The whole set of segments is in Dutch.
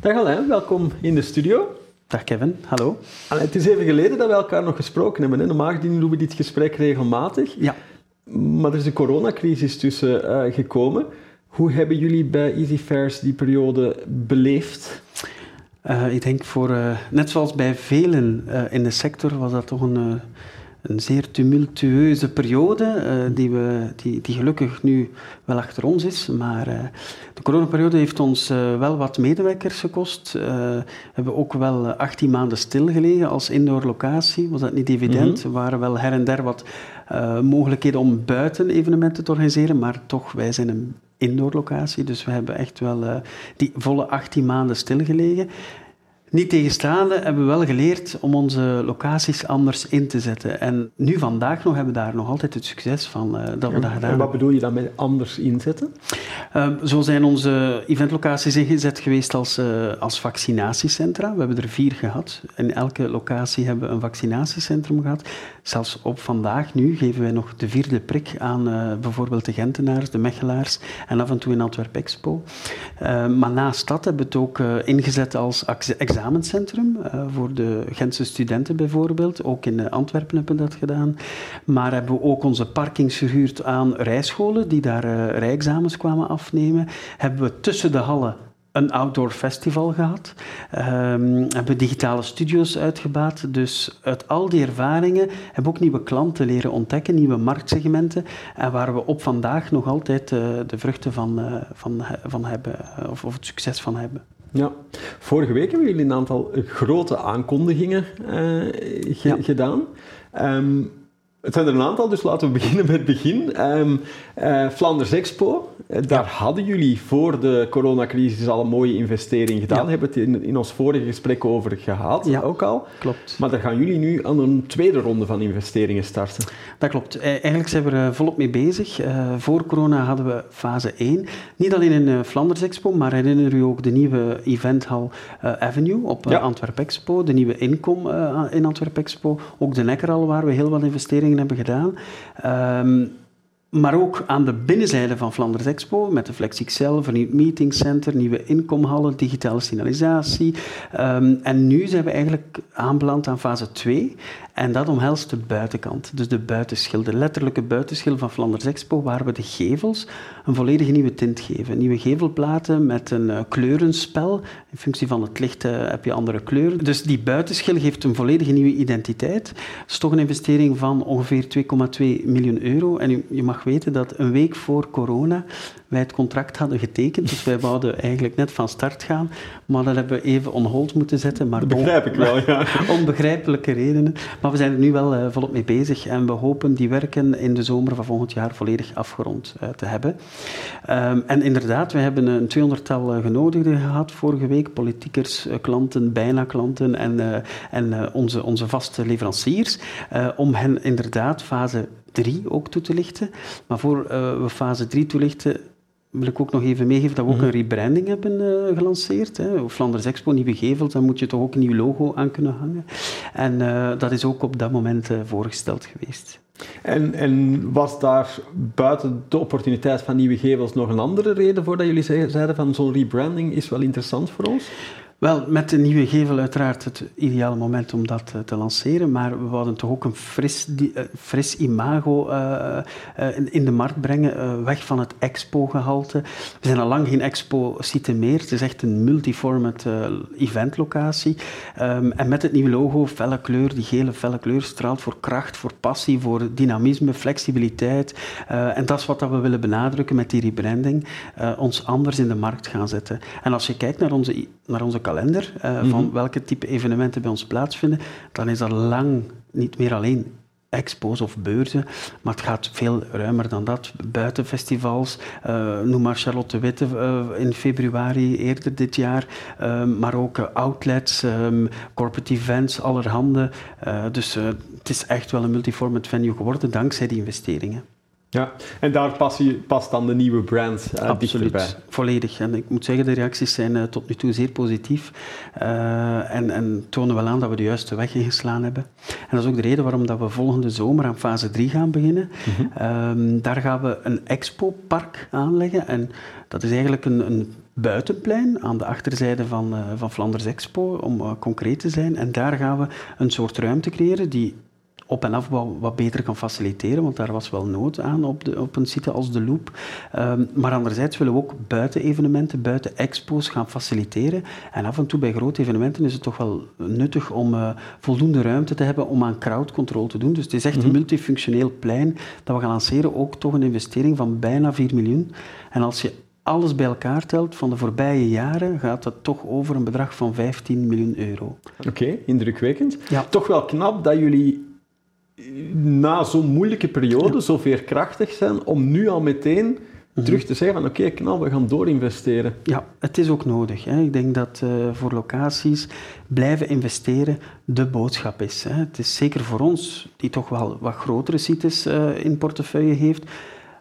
Dag Alain, welkom in de studio. Dag Kevin, hallo. Alain, het is even geleden dat we elkaar nog gesproken hebben. Hè? Normaal doen we dit gesprek regelmatig. Ja. Maar er is een coronacrisis tussen uh, gekomen. Hoe hebben jullie bij EasyFairs die periode beleefd? Uh, ik denk voor, uh, net zoals bij velen in de sector, was dat toch een een zeer tumultueuze periode, uh, die, we, die, die gelukkig nu wel achter ons is. Maar uh, de coronaperiode heeft ons uh, wel wat medewerkers gekost. we hebben ook wel 18 maanden stilgelegen als indoor locatie. Was dat niet evident? Mm -hmm. Er waren wel her en der wat mogelijkheden om buiten evenementen te organiseren, maar toch, wij zijn een indoor locatie, dus we hebben echt wel die volle 18 maanden stilgelegen. Niet tegenstaande hebben we wel geleerd om onze locaties anders in te zetten. En nu vandaag nog hebben we daar nog altijd het succes van uh, dat we dat gedaan En wat bedoel je dan met anders inzetten? Uh, zo zijn onze eventlocaties ingezet geweest als, uh, als vaccinatiecentra. We hebben er vier gehad. In elke locatie hebben we een vaccinatiecentrum gehad. Zelfs op vandaag nu geven wij nog de vierde prik aan uh, bijvoorbeeld de Gentenaars, de Mechelaars en af en toe in Antwerp Expo. maar naast dat hebben we het ook ingezet als uh, voor de Gentse studenten bijvoorbeeld. Ook in Antwerpen hebben we dat gedaan. Maar hebben we ook onze parkings verhuurd aan rijscholen die daar uh, rijexamens kwamen afnemen. Hebben we tussen de hallen een outdoor festival gehad. Um, hebben digitale studio's uitgebaat. Dus uit al die ervaringen hebben we ook nieuwe klanten leren ontdekken, nieuwe marktsegmenten. En waar we op vandaag nog altijd de vruchten van, van, van hebben, of, of het succes van hebben. Ja, vorige week hebben jullie een aantal grote aankondigingen uh, ge ja. gedaan. Um, het zijn er een aantal, dus laten we beginnen met het begin. Um, uh, Flanders Expo, uh, daar ja. hadden jullie voor de coronacrisis al een mooie investering gedaan. Ja. Hebben we het in, in, ons vorige gesprek over gehad, ja. ook al. Klopt. Maar daar gaan jullie nu aan een tweede ronde van investeringen starten. Dat klopt. Eigenlijk zijn we er volop mee bezig. Uh, voor corona hadden we fase 1. Niet alleen in de Flanders Expo, maar herinner u ook de nieuwe eventhal Avenue op Antwerp Expo, de nieuwe Inkom in Antwerp Expo, ook de Nekkeral waar we heel wat investeringen hebben gedaan. Um, maar ook aan de binnenzijde van Flanders Expo, met de FlexXL, vernieuwd meetingcenter, nieuwe inkomhallen, digitale signalisatie. Um, en nu zijn we eigenlijk aanbeland aan fase 2. En dat omhelst de buitenkant, dus de buitenschil, de letterlijke buitenschil van Flanders Expo, waar we de gevels een volledige nieuwe tint geven. Nieuwe gevelplaten met een uh, kleurenspel. In functie van het licht uh, heb je andere kleuren. Dus die buitenschil geeft een volledige nieuwe identiteit. Het is toch een investering van ongeveer 2,2 miljoen euro. En je mag weten dat een week voor corona wij het contract hadden getekend. Dus wij wouden eigenlijk net van start gaan. Maar dat hebben we even on hold moeten zetten. Maar dat begrijp ik wel, ja. onbegrijpelijke redenen. Maar we zijn er nu wel uh, volop mee bezig. En we hopen die werken in de zomer van volgend jaar volledig afgerond uh, te hebben. Um, en inderdaad, we hebben een tweehonderdtal uh, genodigden gehad vorige week. Politiekers, klanten, bijna klanten en, en onze, onze vaste leveranciers. om hen inderdaad fase 3 ook toe te lichten. Maar voor we fase 3 toelichten, wil ik ook nog even meegeven dat we ook een rebranding hebben uh, gelanceerd. Hè. Flanders Expo, nieuwe gevels, dan moet je toch ook een nieuw logo aan kunnen hangen. En uh, dat is ook op dat moment uh, voorgesteld geweest. En, en, was daar buiten de opportuniteit van nieuwe gevels nog een andere reden voor dat jullie zeiden van zo'n rebranding is wel interessant voor ons? Wel, met de nieuwe gevel uiteraard het ideale moment om dat uh, te lanceren, maar we wilden toch ook een fris, uh, fris imago uh, in, de markt brengen, weg van het expo-gehalte. We zijn al lang geen expo-site meer, het is echt een multiformat eventlocatie. Um, en met het nieuwe logo, felle kleur, die gele felle kleur straalt voor kracht, voor passie, voor dynamisme, flexibiliteit. en dat is wat we willen benadrukken met die rebranding, ons anders in de markt gaan zetten. En als je kijkt naar onze, naar onze kalender uh, mm -hmm. van welke type evenementen bij ons plaatsvinden, dan is dat lang niet meer alleen expos of beurzen, maar het gaat veel ruimer dan dat. Buitenfestivals, uh, noem maar Charlotte Witte uh, in februari eerder dit jaar, uh, maar ook outlets, um, corporate events, allerhande. dus het is echt wel een multiformat venue geworden dankzij die investeringen. Ja, en daar past, je, past dan de nieuwe brand uh, Absoluut, dichterbij. volledig. En ik moet zeggen, de reacties zijn uh, tot nu toe zeer positief uh, en, en, tonen wel aan dat we de juiste weg ingeslaan hebben. En dat is ook de reden waarom dat we volgende zomer aan fase 3 gaan beginnen. Mm -hmm. um, daar gaan we een expo-park aanleggen en dat is eigenlijk een, een buitenplein aan de achterzijde van, van Flanders Expo, om concreet te zijn. En daar gaan we een soort ruimte creëren die op- en afbouw wat beter kan faciliteren, want daar was wel nood aan op, de, op een site als de Loop. Um, maar anderzijds willen we ook buiten evenementen, buiten expo's gaan faciliteren. En af en toe bij grote evenementen is het toch wel nuttig om uh, voldoende ruimte te hebben om aan crowd control te doen. Dus het is echt een multifunctioneel plein dat we gaan lanceren, ook toch een investering van bijna 4 miljoen. En als je alles bij elkaar telt van de voorbije jaren, gaat het toch over een bedrag van 15 miljoen euro. Oké, okay, indrukwekkend. Ja. Toch wel knap dat jullie na zo'n moeilijke periode zo veerkrachtig zijn om nu al meteen -hmm. terug te zeggen van oké, okay, knap, we gaan doorinvesteren. Ja, het is ook nodig. Hè. Ik denk dat uh, voor locaties blijven investeren de boodschap is. Hè. Het is zeker voor ons, die toch wel wat grotere sites uh, in portefeuille heeft,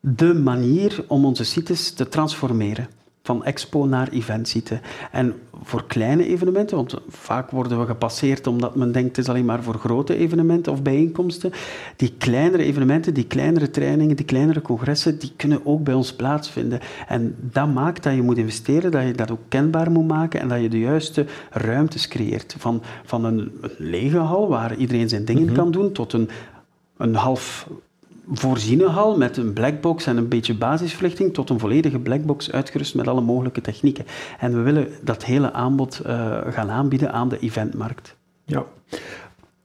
de manier om onze sites te transformeren van expo naar eventsite. En voor kleine evenementen, want vaak worden we gepasseerd omdat men denkt het is alleen maar voor grote evenementen of bijeenkomsten. Die kleinere evenementen, die kleinere trainingen, die kleinere congressen, die kunnen ook bij ons plaatsvinden. En dat maakt dat je moet investeren, dat je dat ook kenbaar moet maken en dat je de juiste ruimtes creëert. Van, van een lege hal waar iedereen zijn dingen mm-hmm. kan doen, tot een, een half voorziene hal met een blackbox en een beetje basisverlichting tot een volledige blackbox uitgerust met alle mogelijke technieken. En we willen dat hele aanbod uh, gaan aanbieden aan de eventmarkt. Ja.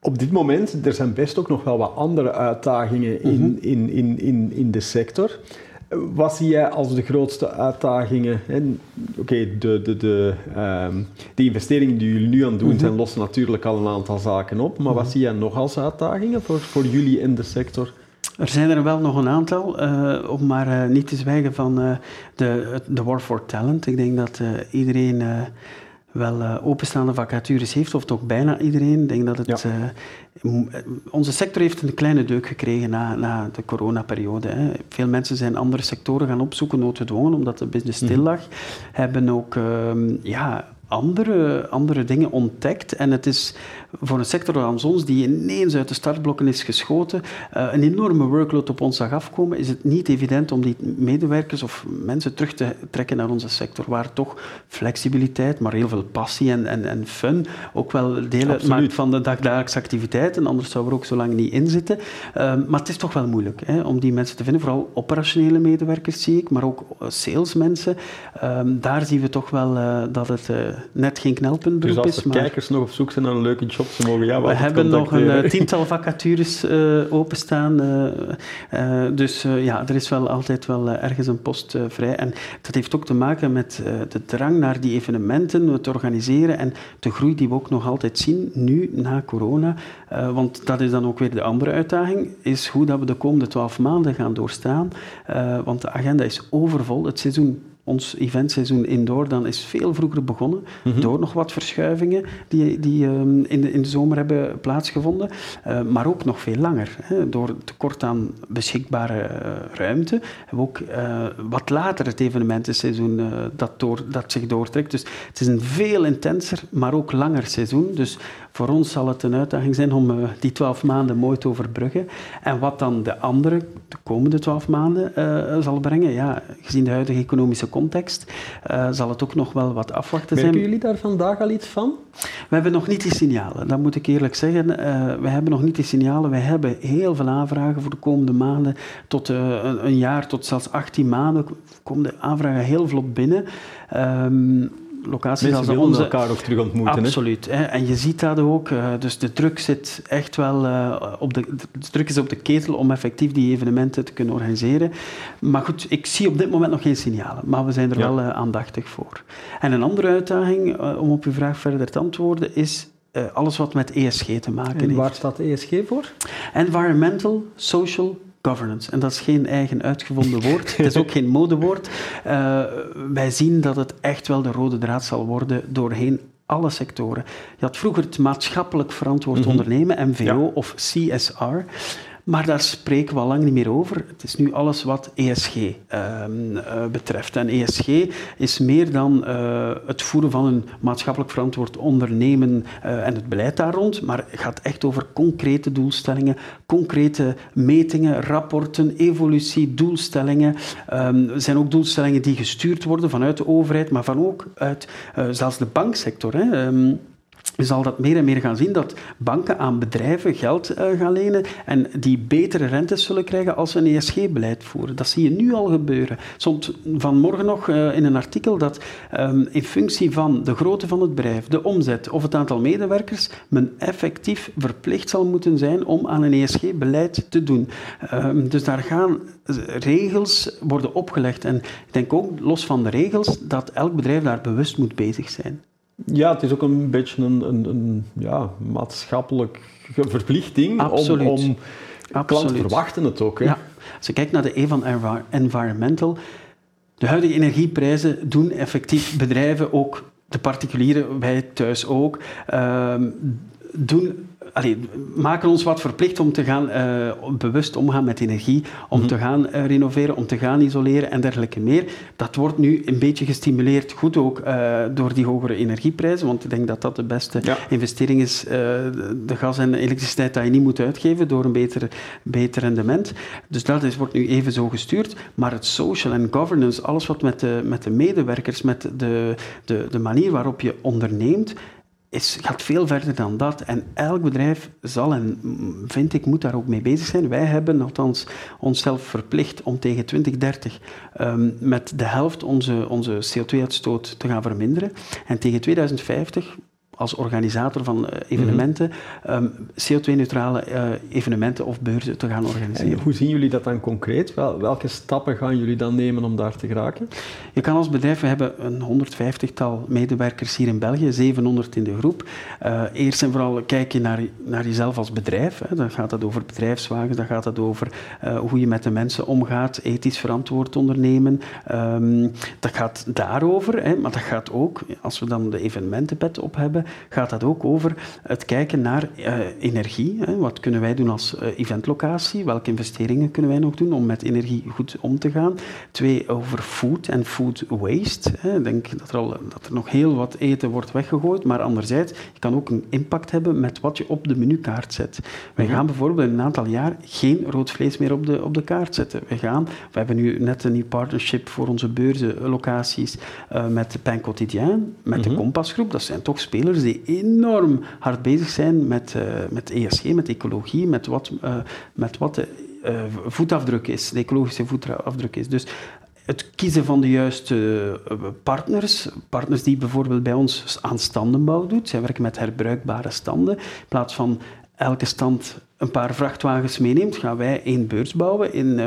Op dit moment, er zijn best ook nog wel wat andere uitdagingen in, mm-hmm. in, in, in, in de sector. Wat zie jij als de grootste uitdagingen? Oké, okay, de, de, de, um, de investeringen die jullie nu aan doen mm-hmm. zijn, lossen natuurlijk al een aantal zaken op. Maar mm-hmm. wat zie jij nog als uitdagingen voor, voor jullie in de sector? Er zijn er wel nog een aantal, uh, om maar uh, niet te zwijgen van uh, de, de war for talent. Ik denk dat iedereen wel openstaande vacatures heeft, of toch bijna iedereen. Ik denk dat het, ja. onze sector heeft een kleine deuk gekregen na, na de coronaperiode. Hè. Veel mensen zijn andere sectoren gaan opzoeken, noodgedwongen, omdat de business stil lag. Hebben ook ja, andere, andere dingen ontdekt. En het is voor een sector als ons, die ineens uit de startblokken is geschoten, uh, een enorme workload op ons zag afkomen, is het niet evident om die medewerkers of mensen terug te trekken naar onze sector, waar toch flexibiliteit, maar heel veel passie en, en, en fun ook wel delen maakt van de dagdagelijkse activiteiten, anders zou er ook zo lang niet in zitten. Uh, maar het is toch wel moeilijk hè, om die mensen te vinden, vooral operationele medewerkers zie ik, maar ook salesmensen. Uh, daar zien we toch wel uh, dat het net geen knelpuntberoep is. Dus als er maar... kijkers nog op zoek zijn naar een leuke job, ze mogen jou We hebben nog een uh, tiental vacatures uh, openstaan. Uh, dus ja, er is wel altijd wel ergens een post vrij. En dat heeft ook te maken met de drang naar die evenementen, het organiseren en de groei die we ook nog altijd zien, nu na corona. want dat is dan ook weer de andere uitdaging, is hoe dat we de komende twaalf maanden gaan doorstaan. want de agenda is overvol. Het seizoen ons eventseizoen indoor dan is veel vroeger begonnen, mm-hmm. door nog wat verschuivingen die, die um, in, de, in de zomer hebben plaatsgevonden, uh, maar ook nog veel langer. Hè. Door tekort aan beschikbare uh, ruimte hebben we ook uh, wat later het evenementenseizoen dat, door, dat zich doortrekt. Dus het is een veel intenser, maar ook langer seizoen. Dus voor ons zal het een uitdaging zijn om uh, die twaalf maanden mooi te overbruggen. En wat dan de andere, de komende twaalf maanden, uh, zal brengen, ja, gezien de huidige economische context, uh, zal het ook nog wel wat afwachten Merken zijn. jullie daar vandaag al iets van? We hebben nog niet die signalen, dat moet ik eerlijk zeggen. we hebben nog niet die signalen. Wij hebben heel veel aanvragen voor de komende maanden, tot een, een, jaar, tot zelfs 18 maanden, komen de aanvragen heel vlot binnen. Um, locaties Mensen als onze... elkaar ook terug ontmoeten. Absoluut. Hè? En je ziet dat ook. Uh, dus de druk zit echt wel uh, op de, de druk is op de ketel om effectief die evenementen te kunnen organiseren. Maar goed, ik zie op dit moment nog geen signalen. Maar we zijn er ja. wel uh, aandachtig voor. En een andere uitdaging, om op uw vraag verder te antwoorden, is alles wat met ESG te maken en heeft. waar staat ESG voor? Environmental, Social, governance. En dat is geen eigen uitgevonden woord. het is ook geen modewoord. Uh, wij zien dat het echt wel de rode draad zal worden doorheen alle sectoren. Je had vroeger het maatschappelijk verantwoord mm -hmm. ondernemen, MVO ja. of CSR. Maar daar spreken we al lang niet meer over. Het is nu alles wat ESG ehm, eh, betreft. En ESG is meer dan uh, het voeren van een maatschappelijk verantwoord ondernemen uh, en het beleid daar rond, maar het gaat echt over concrete doelstellingen, concrete metingen, rapporten, evolutie, doelstellingen. Um, er zijn ook doelstellingen die gestuurd worden vanuit de overheid, maar van ook uit zelfs de banksector. Hè. Um, je zal dat meer en meer gaan zien, dat banken aan bedrijven geld uh, gaan lenen en die betere rentes zullen krijgen als ze een ESG-beleid voeren. Dat zie je nu al gebeuren. Stond vanmorgen nog uh, in een artikel dat um, in functie van de grootte van het bedrijf, de omzet of het aantal medewerkers, men effectief verplicht zal moeten zijn om aan een ESG-beleid te doen. Um, dus daar gaan regels worden opgelegd. En ik denk ook, los van de regels, dat elk bedrijf daar bewust moet bezig zijn. Ja, het is ook een beetje een, een, een ja, maatschappelijk verplichting Absoluut. om, om klanten verwachten het ook. Hè? Ja. Als je kijkt naar de E van Environmental, de huidige energieprijzen doen effectief bedrijven ook, de particulieren, wij thuis ook, uh, doen allee, maken ons wat verplicht om te gaan uh, bewust omgaan met energie, om mm -hmm. te gaan uh, renoveren, om te gaan isoleren en dergelijke meer. Dat wordt nu een beetje gestimuleerd, goed ook, uh, door die hogere energieprijzen, want ik denk dat dat de beste ja. investering is, de gas en de elektriciteit dat je niet moet uitgeven door een beter, beter rendement. Dus dat is, wordt nu even zo gestuurd, maar het social en governance, alles wat met de, met de medewerkers, met de, de, de manier waarop je onderneemt, is, gaat veel verder dan dat. En elk bedrijf zal en vind ik moet daar ook mee bezig zijn. Wij hebben althans onszelf verplicht om tegen 2030 um, met de helft onze, onze CO2-uitstoot te gaan verminderen. En tegen 2050 als organisator van uh, evenementen um, CO2-neutrale uh, evenementen of beurzen te gaan organiseren. En hoe zien jullie dat dan concreet? Wel, welke stappen gaan jullie dan nemen om daar te geraken? Je kan als bedrijf, we hebben een 150-tal medewerkers hier in België, 700 in de groep. Uh, eerst en vooral kijk je naar, naar jezelf als bedrijf. Hè. Dan gaat het over bedrijfswagens, dan gaat het over hoe je met de mensen omgaat, ethisch verantwoord ondernemen. Um, dat gaat daarover, hè, maar dat gaat ook, als we dan de evenementenpet op hebben, gaat dat ook over het kijken naar uh, energie. Hè. Wat kunnen wij doen als uh, eventlocatie? Welke investeringen kunnen wij nog doen om met energie goed om te gaan? Twee, over food en food waste. Hè. Ik denk dat er, al, dat er nog heel wat eten wordt weggegooid, maar anderzijds, je kan ook een impact hebben met wat je op de menukaart zet. Wij gaan bijvoorbeeld in een aantal jaar geen rood vlees meer op de, op de kaart zetten. We, gaan, we hebben nu net een nieuw partnership voor onze beurzenlocaties uh, met Pain Quotidien, met mm -hmm. de Kompasgroep. Dat zijn toch spelers die enorm hard bezig zijn met, uh, met ESG, met ecologie, met wat, uh, met wat de uh, voetafdruk is, de ecologische voetafdruk is. Dus het kiezen van de juiste partners, partners die bijvoorbeeld bij ons aan standenbouw doet. Zij werken met herbruikbare standen. In plaats van elke stand een paar vrachtwagens meeneemt, gaan wij één beurs bouwen in,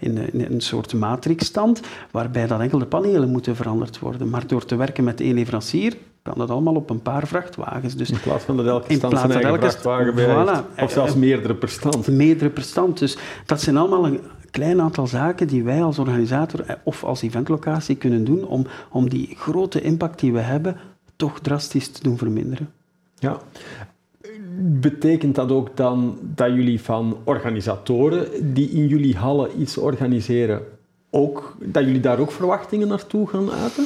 in, in, een soort matrixstand, waarbij dan enkel de panelen moeten veranderd worden. Maar door te werken met één leverancier, kan dat allemaal op een paar vrachtwagens. Dus in plaats van dat elke stand zijn elke vrachtwagen bij voilà, Of zelfs meerdere per stand. Meerdere per stand. Dus dat zijn allemaal een klein aantal zaken die wij als organisator of als eventlocatie kunnen doen om, om die grote impact die we hebben toch drastisch te doen verminderen. Ja, betekent dat ook dan dat jullie van organisatoren die in jullie hallen iets organiseren, ook, dat jullie daar ook verwachtingen naartoe gaan uiten?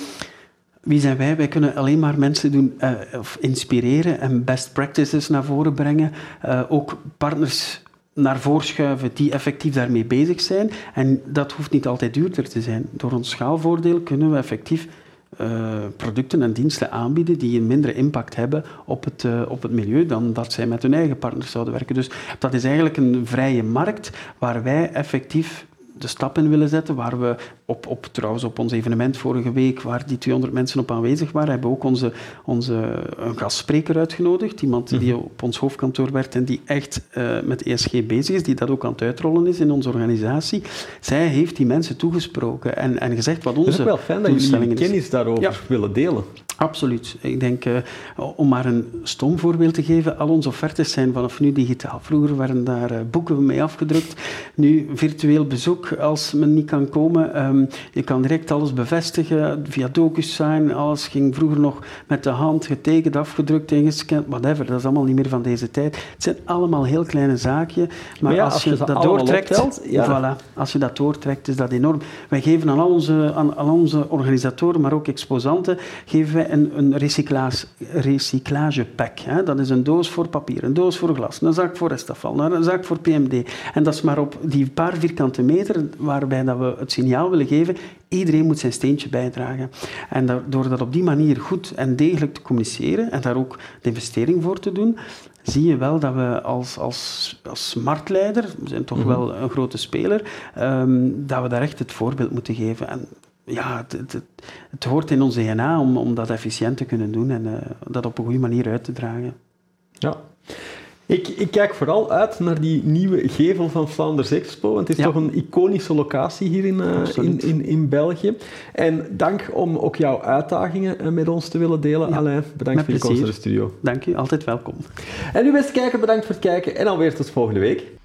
Wie zijn wij? Wij kunnen alleen maar mensen doen, uh, of inspireren en best practices naar voren brengen. Uh, ook partners naar voren schuiven die effectief daarmee bezig zijn. En dat hoeft niet altijd duurder te zijn. Door ons schaalvoordeel kunnen we effectief uh, producten en diensten aanbieden die een mindere impact hebben op het, op het milieu dan dat zij met hun eigen partners zouden werken. Dus dat is eigenlijk een vrije markt waar wij effectief de stap in willen zetten, waar we op, op, trouwens op ons evenement vorige week, waar die 200 mensen op aanwezig waren, hebben we ook onze, onze, een gastspreker uitgenodigd. Iemand die mhm. op ons hoofdkantoor werkt en die echt uh, met ESG bezig is, die dat ook aan het uitrollen is in onze organisatie. Zij heeft die mensen toegesproken en, en gezegd wat onze Het is wel fijn dat jullie kennis daarover ja. willen delen. Absoluut. Ik denk, uh, om maar een stom voorbeeld te geven, al onze offertes zijn vanaf nu digitaal. Vroeger werden daar uh, boeken mee afgedrukt. Nu virtueel bezoek als men niet kan komen. Um, Ehm, je kan direct alles bevestigen via DocuSign. Alles ging vroeger nog met de hand getekend, afgedrukt, ingescand, whatever. Dat is allemaal niet meer van deze tijd. Het zijn allemaal heel kleine zaakjes. Maar, als, je, dat doortrekt, ja. voilà, als je dat doortrekt, is dat enorm. Wij geven aan al onze, aan, aan onze organisatoren, maar ook exposanten, geven wij een, een recyclage, recyclagepack. Hè. Dat is een doos voor papier, een doos voor glas, een zak voor restafval, een zak voor PMD. En dat is maar op die paar vierkante meter waarbij dat we het signaal willen geven, iedereen moet zijn steentje bijdragen. En door dat op die manier goed en degelijk te communiceren en daar ook de investering voor te doen, zie je wel dat we als, als, als marktleider, we zijn toch mhm. wel een grote speler, um, dat we daar echt het voorbeeld moeten geven. En ja, het, het, het, hoort in ons DNA om, om dat efficiënt te kunnen doen en uh, dat op een goede manier uit te dragen. Ja. Ik, ik, kijk vooral uit naar die nieuwe gevel van Flanders Expo. Want het is toch een iconische locatie hier in, uh, in, in, in, België. En dank om ook jouw uitdagingen uh, met ons te willen delen. Ja, Alain, bedankt voor je komst naar de studio. Dank u, altijd welkom. En u beste kijker, bedankt voor het kijken en alweer tot volgende week.